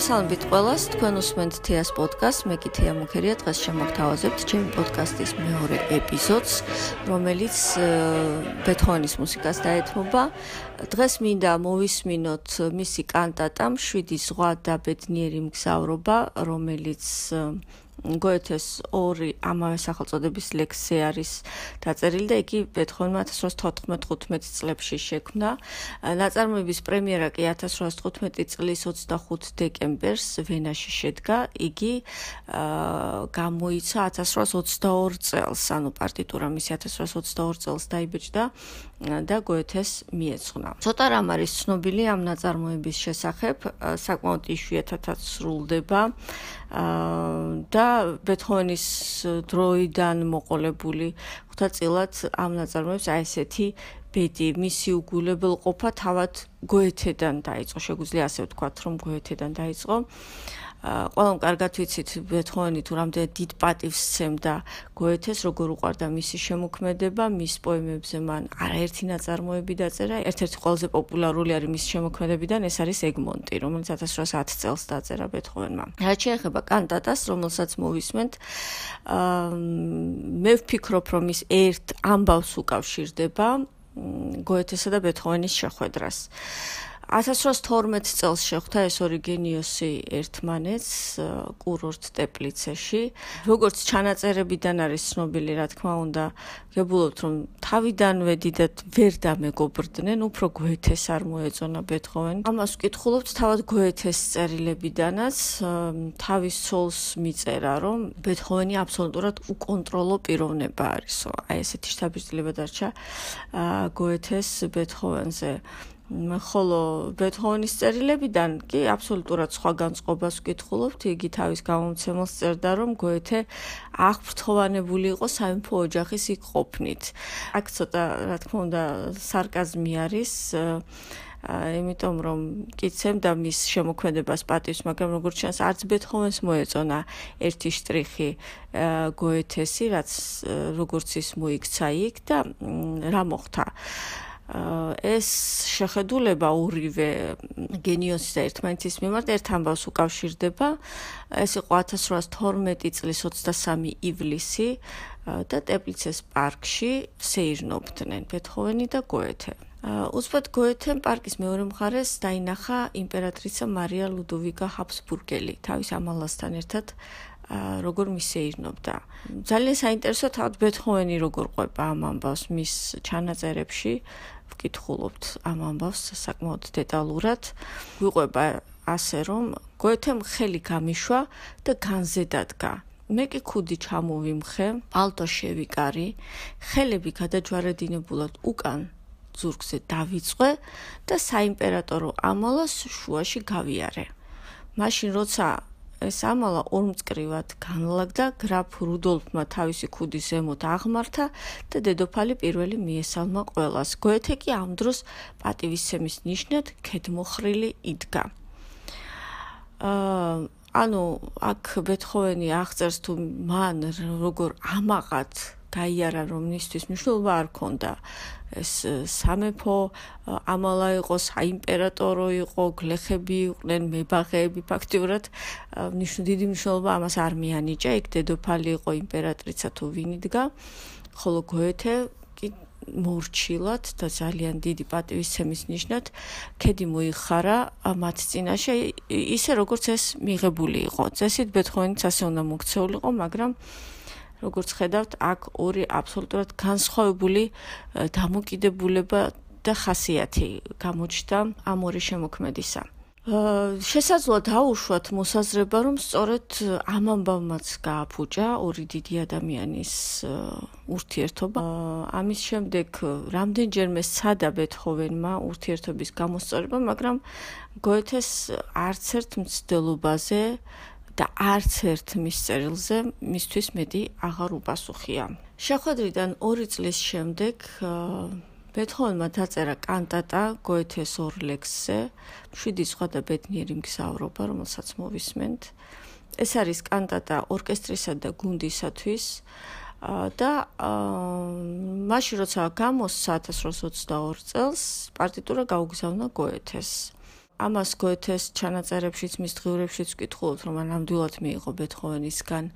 მოგესალმებით ყველას, თქვენ უსმენთ თეას პოდკასტს. მე კი თეა მუქერია, დღეს შემოგთავაზებთ ჩემი პოდკასტის მეორე ეპიზოდს, რომელიც ბეთჰოვენის მუსიკას დაეთმობა. დღეს მინდა მოვისმინოთ მისი კანტატა „შვიდი ზღვა და ბედნიერი მგზავრობა“, რომელიც გოეთეს ორი ამავე სახელწოდების ლექსი არის დაწერილი და იგი ბეთჰოვენმა 1814-15 წლებში შექმნა. ნაწარმოების პრემიერა კი 1815 წლის 25 დეკემბერს ვენაში შედგა. იგი გამოიცა 1822 წელს, ანუ პარტიტურა მისი 1822 წელს დაიბეჭდა და გოეთეს მიეძღვნა. ცოტა რამ არის ცნობილი ამ ნაწარმოების შესახებ, საკმაოდ იშვიათად სრულდება. და ბეთჰოვენის დროიდან მოყოლებული ხუთაწილად ამ ნაწარმოებს აი ესეთი ბედი მისი უგულებელყოფა თავად გოეთედან დაიწყო შეგვიძლია ასე ვთქვათ რომ გოეთედან დაიწყო ყველამ კარგად ვიცით ბეთჰოვენი თუ რამდენი დიდ პატივს სცემდა გოეთეს, როგორ უყვარდა მისი შემოქმედება, მის პოემებზე მან არაერთი ნაწარმოები დაწერა. ერთ-ერთი ყველაზე პოპულარული არის მის შემოქმედებიდან, ეს არის ეგმონტი, რომელიც 1810 წელს დაწერა ბეთჰოვენმა. რაც შეეხება კანტატას, რომელსაც მოვისმენთ, აა მე ვფიქრობ, რომ ის ერთ ამბავს უკავშირდება გოეთესა და ბეთჰოვენის შეხვედრას. 1812 წელს შეხვდა ეს ორი გენიოსი ერთმანეთს კურორტ ტეპლიცეში. როგორც ჩანაწერებიდან არის ცნობილი, რა თქმა უნდა, გებულობთ რომ თავიდანვე დიდად ვერ დამეგობრდნენ, უფრო გოეთეს არ მოეწონა ბეთჰოვენი. ამას ვკითხულობთ თავად გოეთეს წერილებიდანაც, თავის ცოლს მიწერა, რომ ბეთჰოვენი აბსოლუტურად უკონტროლო პიროვნება არისო. აი ესეთი შთაბეჭდილება დარჩა გოეთეს ბეთჰოვენზე. ხოლო ბეთჰოვენის წერილებიდან კი აბსოლუტურად სხვა განწყობას ვკითხულობთ. იგი თავის გამომცემელს წერდა, რომ გოეთე აღფრთოვანებული იყო სამეფო ოჯახის იქ ყოფნით. აქ ცოტა, რა თქმა უნდა, სარკაზმი არის. აა იმიტომ რომ კიცემდა მის შემოქმედებას პატივს, მაგრამ როგორც ჩანს, არც ბეთჰოვენს მოეწონა ერთი შტრიხი გოეთესი, რაც როგორც ის მოიქცა იქ და რა მოხდა. ეს შეხედულება ორივე გენიოსის და ერთმანეთის მიმართ ერთ ამბავს უკავშირდება. ეს იყო 1812 წლის 23 ივლისი და ტეპლიცეს პარკში სეირნობდნენ ბეთჰოვენი და გოეთე. უცბად გოეთემ პარკის მეორე მხარეს დაინახა იმპერატრიცა მარია ლუდოვიკა ჰაბსბურგელი თავის ამალასთან ერთად როგორ მისეირნობდა. ძალიან საინტერესო თავად ბეთჰოვენი როგორ ყვება ამ ამბავს მის ჩანაწერებში. ვკითხულობთ ამ ამბავს საკმაოდ დეტალურად. ვიყვება ასე რომ გოეთემ ხელი გამიშვა და განზე დადგა. მე კი ქუდი ჩამოვიმხე, პალტო შევიკარი, ხელები გადაჯვარედინებულად უკან ზურგზე დავიწყე და საიმპერატორო ამალას შუაში გავიარე. მაშინ როცა ეს ამალა ორმწკრივად განლაგდა გრაფ რუდოლფმა თავისი ქუდის ზემოთ აღმართა და დედოფალი პირველი მიესალმა ყველას. გოეთე კი ამ დროს პატივისცემის ნიშნად ქედმოხრილი იდგა. აა ანუ აქ ბეთჰოვენი აღწერს თუ მან როგორ ამაღად გაიარა რომ მისთვის მნიშვნელობა არ ქონდა. ეს სამეფო ამალა იყო საიმპერატორო იყო გლეხები იყვნენ მებაღეები. ფაქტიურად ნიშნ დიდი მნიშვნელობა ამას არ მიანიჭა. იქ დედოფალი იყო იმპერატრიცა თუ ვინ იდგა. ხოლო გოეთე კი მორჩილად და ძალიან დიდი პატივისცემის ნიშნად ქედი მოიხარა მათ წინაშე. ისე როგორც ეს მიღებული იყო. წესით ბეთჰოვენიც ასე უნდა მოქცეულიყო მაგრამ როგორც ხედავთ, აქ ორი აბსოლუტურად განსხვავებული დამოკიდებულება და ხასიათი გამოჩნდა ამ ორი შემოქმედისა. შესაძლოა დაუშვათ მოსაზრება, რომ სწორედ ამ ამბავმაც გააფუჭა ორი დიდი ადამიანის ურთიერთობა. ამის შემდეგ რამდენჯერმე სცადა ბეთჰოვენმა ურთიერთობის გამოსწორება, მაგრამ გოეთეს არც ერთ მცდელობაზე და არც ერთ მის წერილზე მისთვის მეტი აღარ უპასუხია. შეხვედრიდან 2 წლის შემდეგ ბეთჰოვენმა დაწერა კანტატა გოეთეს ორ ლექსზე, შვიდი სხვა და ბედნიერი მგზავრობა, რომელსაც მოვისმენთ. ეს არის კანტატა ორკესტრისა და გუნდისათვის და მაშინ როცა გამოსცა 1822 წელს პარტიტურა გაუგზავნა გოეთეს. ამას გოეთეს ჩანაწერებშიც, მის დღიურებშიც ვკითხულობთ, რომ ნამდვილად მიიღო ბეთჰოვენისგან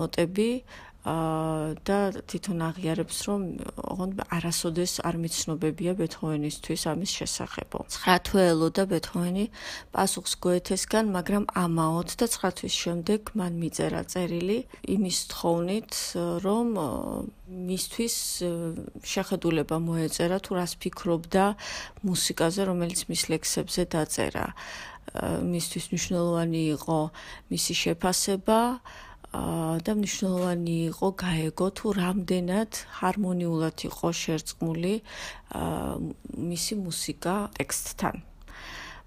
ნოტები, და თვითონ აღიარებს რომ ოღონდ არასოდეს არ მიცნობებია ბეთჰოვენისთვის ამის შესახებო. 9 თვე ელოდა ბეთჰოვენი პასუხს გოეთესგან, მაგრამ ამაოდ და 9 თვის შემდეგ მან მიწერა წერილი იმის თხოვნით, რომ მისთვის შეხედულება მოეწერა თუ რას ფიქრობდა მუსიკაზე, რომელიც მის ლექსებზე დაწერა. მისთვის მნიშვნელოვანი იყო მისი შეფასება და მნიშვნელოვანი იყო გაეგო თუ რამდენად ჰარმონიულად იყო შერწყმული მისი მუსიკა ტექსტთან.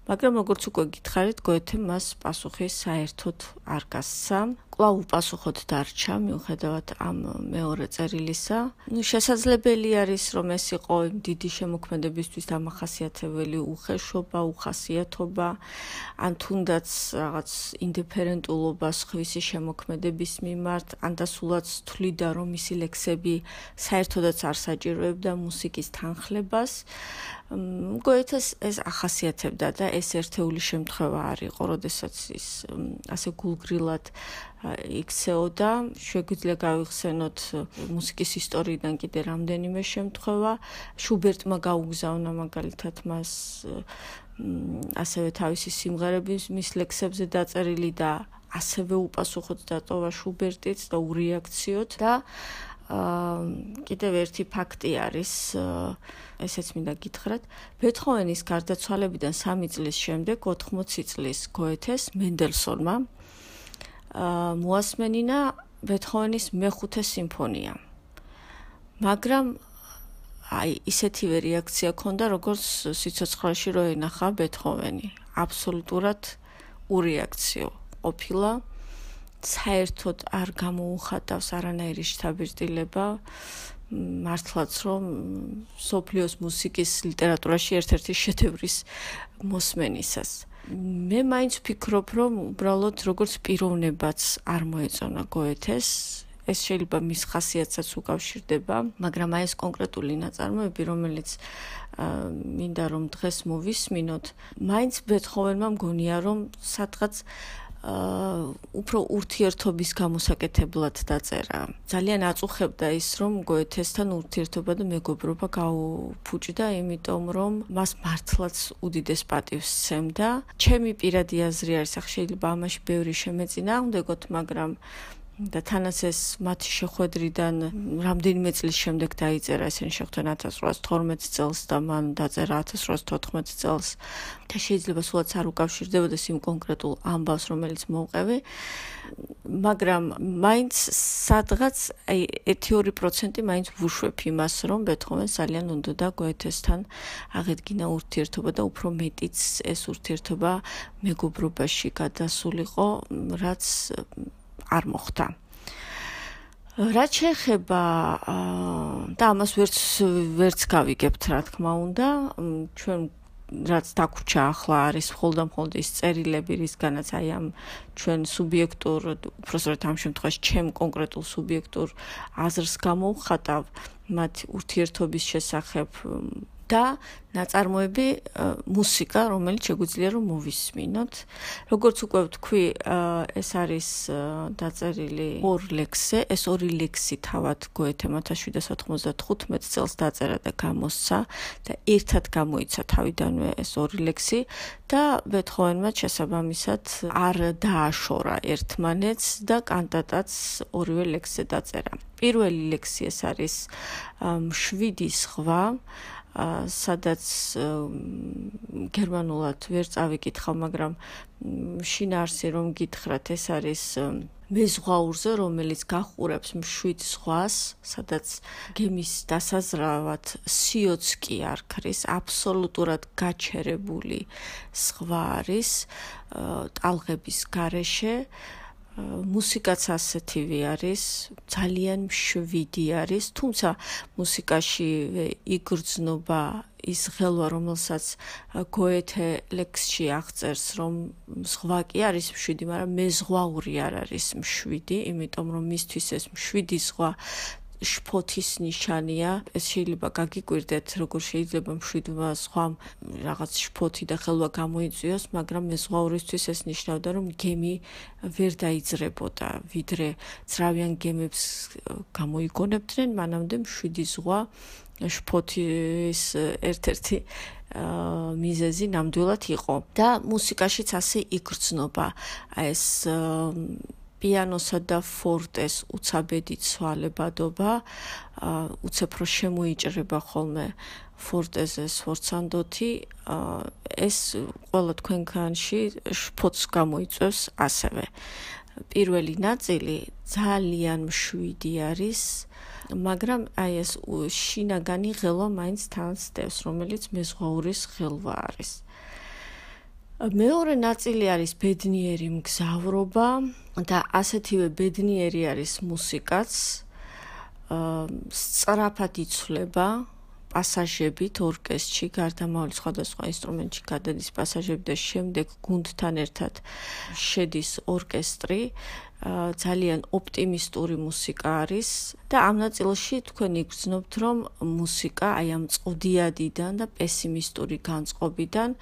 მაგრამ როგორც უკვე გითხარით, გოეთე მას პასუხი საერთოდ არ გასცა. კვლავ უპასუხოდ დარჩა, მიუხედავად ამ მეორე წერილისა. შესაძლებელი არის, რომ ეს იყო დიდი შემოქმედებისთვის დამახასიათებელი უხეშობა, უხასიათობა, ან თუნდაც რაღაც ინდიფერენტულობა სხვისი შემოქმედების მიმართ, ან დასულაც თვლიდა, რომ მისი ლექსები საერთოდაც არ საჭიროებდა მუსიკის თანხლებას. გოეთეს ეს ახასიათებდა და ეს ერთეული შემთხვევა არ იყო, როდესაც ის ასე გულგრილად იქცეოდა. შეგვიძლია გავიხსენოთ მუსიკის ისტორიიდან კიდე რამდენიმე შემთხვევა. შუბერტმა გაუგზავნა მაგალითად მას ასევე თავისი სიმღერების მის ლექსებზე დაწერილი და ასევე უპასუხოდ დატოვა შუბერტიც და ურეაქციოთ და აა კიდევ ერთი ფაქტი არის ესეც მინდა გითხრათ ბეთჰოვენის გარდაცვალებიდან 3 წლის შემდეგ 80 წლის გოეთეს მენდელსონმა მოასმენინა ბეთჰოვენის მეხუთე სიმფონია. მაგრამ აი ისეთივე რეაქცია ქონდა როგორც სიცოცხლეში რო ენახა ბეთჰოვენი. აბსოლუტურად ურეაქციო ყოფილა. საერთოდ არ გამოუხატავს არანაირი შთაბეჭდილება მართლაც რომ სოფლიოს მუსიკის ლიტერატურაში ერთ-ერთი შედევრის მოსმენისას. მე მაინც ვფიქრობ, რომ უბრალოდ როგორც პიროვნებაც არ მოეწონა გოეთეს, ეს შეიძლება მის ხასიათსაც უკავშირდება, მაგრამ აი ეს კონკრეტული ნაწარმოები, რომელიც მინდა რომ დღეს მოვისმინოთ, მაინც ბეთჰოვენმა მგონია, რომ სადღაც უფრო ურთიერთობის გამოსაკეთებლად დაწერა. ძალიან აწუხებდა ის, რომ გოეთესთან ურთიერთობა და მეგობრობა გაუფუჭდა, იმიტომ რომ მას მართლაც უდიდეს პატივს სცემდა. ჩემი პირადი აზრი არის, ახ შეიძლება ამაში ბევრი შემეწინააღმდეგოთ, მაგრამ და თანაც ეს მათი შეხვედრიდან რამდენიმე წლის შემდეგ დაიწერა ესენ შეხვდნენ 1812 წელს და მან დაწერა 1814 წელს. და შეიძლება სულაც არ უკავშირდებოდეს იმ კონკრეტულ ამბავს რომელიც მოუყევი. მაგრამ მაინც სადღაც აი 1-2% მაინც ვუშვებ იმას რომ ბეთჰოვენს ძალიან უნდა და გოეთესთან აღედგინა ურთიერთობა და უფრო მეტიც ეს ურთიერთობა მეგობრობაში გადასულიყო რაც არ მოხდა. რაც შეეხება და ამას ვერც ვერც გავიგებთ, რა თქმა უნდა, ჩვენ რაც დაგვრჩა ახლა არის მხოლოდ მხოლოდ ის წერილები, რისგანაც აი ამ ჩვენ სუბიექტურ, უბრალოდ ამ შემთხვევაში ჩემ კონკრეტულ სუბიექტურ აზრს გამოვხატავ მათ ურთიერთობის შესახებ და ნაწარმოები მუსიკა, რომელიც შეგვიძლია რომ მოვისმინოთ. როგორც უკვე ვთქვი, ეს არის დაწერილი ორ ლექსზე, ეს ორი ლექსი თავად გოეთემ 1795 წელს დაწერა და გამოსცა და ერთად გამოიცა თავიდანვე ეს ორი ლექსი და ბეთჰოვენმა შესაბამისად არ დააშორა ერთმანეთს და კანტატაც ორივე ლექსზე დაწერა. პირველი ლექსი ეს არის შვიდის ზღვა სადაც გერმანულად ვერ წავიკითხავ, მაგრამ შინაარსი რომ გითხრათ, ეს არის მეზღვაურზე, რომელიც გახურებს მშვიდ ზღვას, სადაც გემის დასაზრავად სიოცკი არ ქრის, აბსოლუტურად გაჩერებული ზღვა არის ტალღების გარეშე. მუსიკაც ასეთივე არის, ძალიან მშვიდი არის, თუმცა მუსიკაში იგრძნობა ის ღელვა, რომელსაც გოეთე ლექსში აღწერს, რომ სხვა კი არის მშვიდი, მაგრამ მეზღვაური არ არის მშვიდი, იმიტომ რომ მისთვის ეს მშვიდი სხვა შფოთის ნიშანია. ეს შეიძლება გაგიკვირდეთ, როგორ შეიძლება მშვიდობა სხვა რაღაც შფოთი და ხელვა გამოიწვიოს, მაგრამ მეზღვაურისთვის ეს ნიშნავდა, რომ გემი ვერ დაიძრებოდა, ვიდრე ძრავიან გემებს გამოიგონებდნენ, მანამდე მშვიდი ზღვა შფოთის ერთ-ერთი მიზეზი ნამდვილად იყო და მუსიკაშიც ასე იგრძნობა ეს პიანოსა და ფორტეს უცაბედი ცვალებადობა უცებრო შემოიჭრება ხოლმე ფორტეზე სვორცანდოთი ეს ყველა თქვენქანში შფოთს გამოიწვევს ასევე პირველი ნაწილი ძალიან მშვიდი არის მაგრამ აი ეს შინაგანი ღელვა მაინც თანს დევს, რომელიც მეზღვაურის ღელვა არის. მეორე ნაწილი არის ბედნიერი მგზავრობა და ასეთივე ბედნიერი არის მუსიკაც. სწრაფად იცვლება პასაჟებით ორკესტრში, გარდამავალი სხვადასხვა ინსტრუმენტში გადადის პასაჟები და შემდეგ გუნდთან ერთად შედის ორკესტრი. ძალიან ოპტიმისტური მუსიკა არის და ამ ნაწილში თქვენ იგრძნობთ რომ მუსიკა აი ამ წოდიადიდან და პესიმისტური განწყობიდან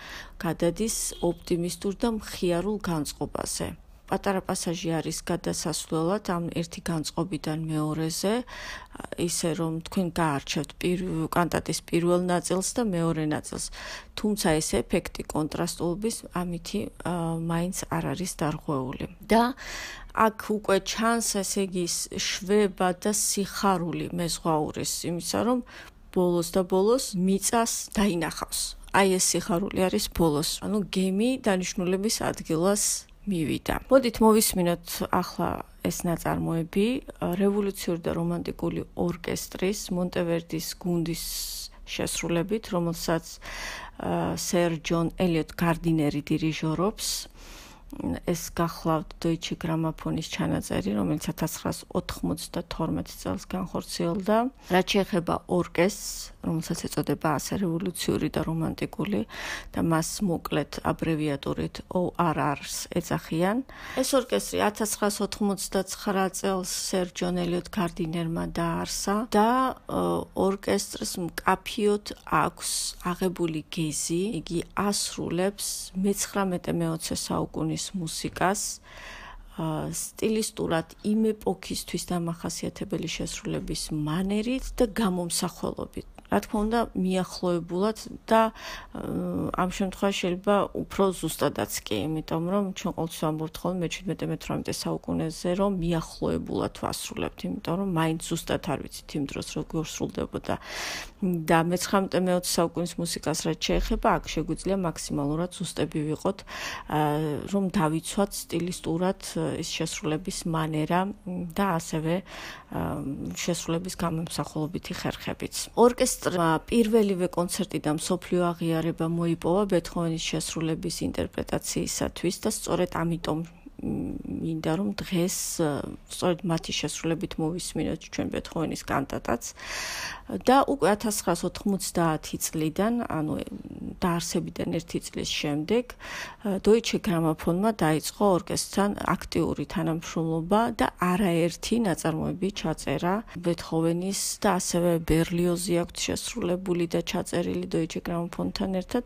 გადადის ოპტიმისტურ და მხიარულ განწყობაზე. პატარა პასაჟი არის გადასასვლელად ამ ერთი განწყობიდან მეორეზე ისე რომ თქვენ გაარჩევთ პირველ კანტატის პირველ ნაწილს და მეორე ნაწილს თუმცა ეს ეფექტი კონტრასტულობის ამითი მაინც არ არის დარღვეული და აქ უკვე ჩანს ესე იგი შვება და სიხარული მეზღვაურის იმისა რომ ბოლოს და ბოლოს მიწას დაინახავს. აი ეს სიხარული არის ბოლოს. ანუ გემი დანიშნულების ადგილას მივიდა. მოდით მოვისმინოთ ახლა ეს ნაწარმოები. რევოლუციური და რომანტიკული ორკესტრის მონტევერდის გუნდის შესრულებით რომელსაც სერ ჯონ ელიოტ გარდინერი დირიჟორობს ეს გახლავთ Deutsche Grammophon-ის ჩანაწერი, რომელიც 1992 წელს განხორციელდა. რაც შეეხება ორკესტრს, რომელსაც ეწოდება ასე რევოლუციური და რომანტიკული და მას მოკლედ აბრევიატურით ORR-ს ეძახიან. ეს ორკესტრი 1999 წელს სერ ჯონ ელიოტ გარდინერმა დაარსა და ორკესტრს მკაფიოდ აქვს აღებული გეზი. იგი ასრულებს მე-19 საუკუნის ჟანრის მუსიკას სტილისტურად იმ ეპოქისთვის დამახასიათებელი შესრულების მანერით და გამომსახველობით. რა თქმა უნდა, მიახლოებულად და ამ შემთხვევაში შეიძლება უფრო ზუსტადაც კი, იმიტომ რომ ჩვენ ყოველთვის ვამბობთ ხოლმე მე-17-18 საუკუნეზე, რომ მიახლოებულად ვასრულებთ, იმიტომ რომ მაინც ზუსტად არ ვიცით იმ დროს როგორ სრულდებოდა. და მე-19-20 საუკუნის მუსიკას რაც შეეხება, აქ შეგვიძლია მაქსიმალურად ზუსტები ვიყოთ, რომ დავიცვათ სტილისტურად ის შესრულების მანერა და ასევე შესრულების გამომსახველობითი ხერხებიც. ორკესტრმა პირველივე კონცერტი და მსოფლიო აღიარება მოიპოვა ბეთჰოვენის შესრულების ინტერპრეტაციისათვის და სწორედ ამიტომ მინდა რომ დღეს სწორედ მათი შესრულებით მოვისმინოთ ჩვენ ბეთჰოვენის კანტატაც და უკვე 1990 წლიდან, ანუ დაარსებიდან ერთი წლის შემდეგ, Deutsche Grammophon-მა დაიწყო ორკესტრთან აქტიური თანამშრომლობა და არაერთი ნაწარმოები ჩაწერა ბეთჰოვენის და ასევე ბერლიოზი აქვს შესრულებული და ჩაწერილი Deutsche Grammophon-თან ერთად.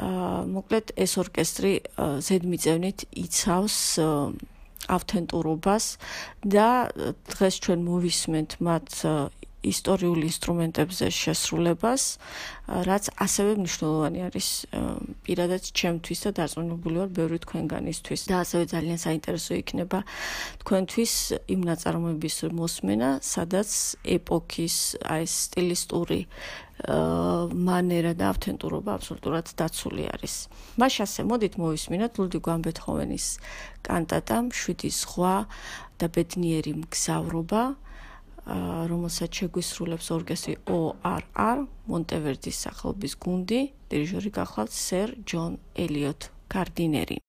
აა მოკლედ ეს ორკესტრი ზედმიწევნით იცავს ავთენტურობას და დღეს ჩვენ მოვისმენთ მათ ისტორიულ ინსტრუმენტებზე შესრულებას, რაც ასევე მნიშვნელოვანი არის პირადად ჩემთვის და დარწმუნებული ვარ ბევრი თქვენგანისთვის. და ასევე ძალიან საინტერესო იქნება თქვენთვის იმ ნაწარმოების მოსმენა, სადაც ეპოქის აი სტილისტური მანერა და ავთენტურობა აბსოლუტურად დაცული არის. მას ასე მოდით მოვისმინოთ ლუდვიგ ვან ბეთჰოვენის კანტატა "შვიდი ზღვა და ბედნიერი მგზავრობა" რომელსაც შეგვისრულებს ორკესტრი ORR მონტევერდის სახელობის გუნდი, დირიჟორი გახლავთ სერ ჯონ ელიოტ კარდინერი.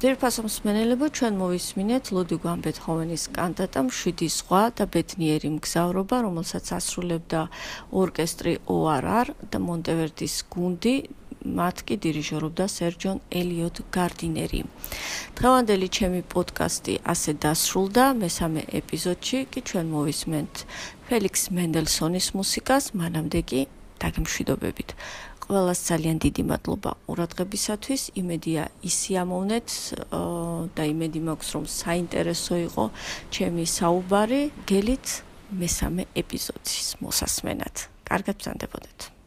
ძირფასო მსმენელებო ჩვენ მოვისმინეთ ლუდვიგ ვან ბეთჰოვენის კანტატა მშვიდი სხვა და ბედნიერი მგზავრობა რომელსაც ასრულებდა ორკესტრი ORR და მონტევერდის გუნდი მათ კი დირიჟორობდა სერჯონ ელიოტ გარდინერი. დღევანდელი ჩემი პოდკასტი ასე დასრულდა. მესამე ეპიზოდში კი ჩვენ მოვისმენთ ფელიქს მენდელსონის მუსიკას. მანამდე კი დაგემშვიდობებით ყველას ძალიან დიდი მადლობა ყურადღებისათვის. იმედია ისიამოვნეთ და იმედი მაქვს რომ საინტერესო იყო ჩემი საუბარი. გელით მესამე ეპიზოდის მოსასმენად. კარგად ბრძანდებოდეთ.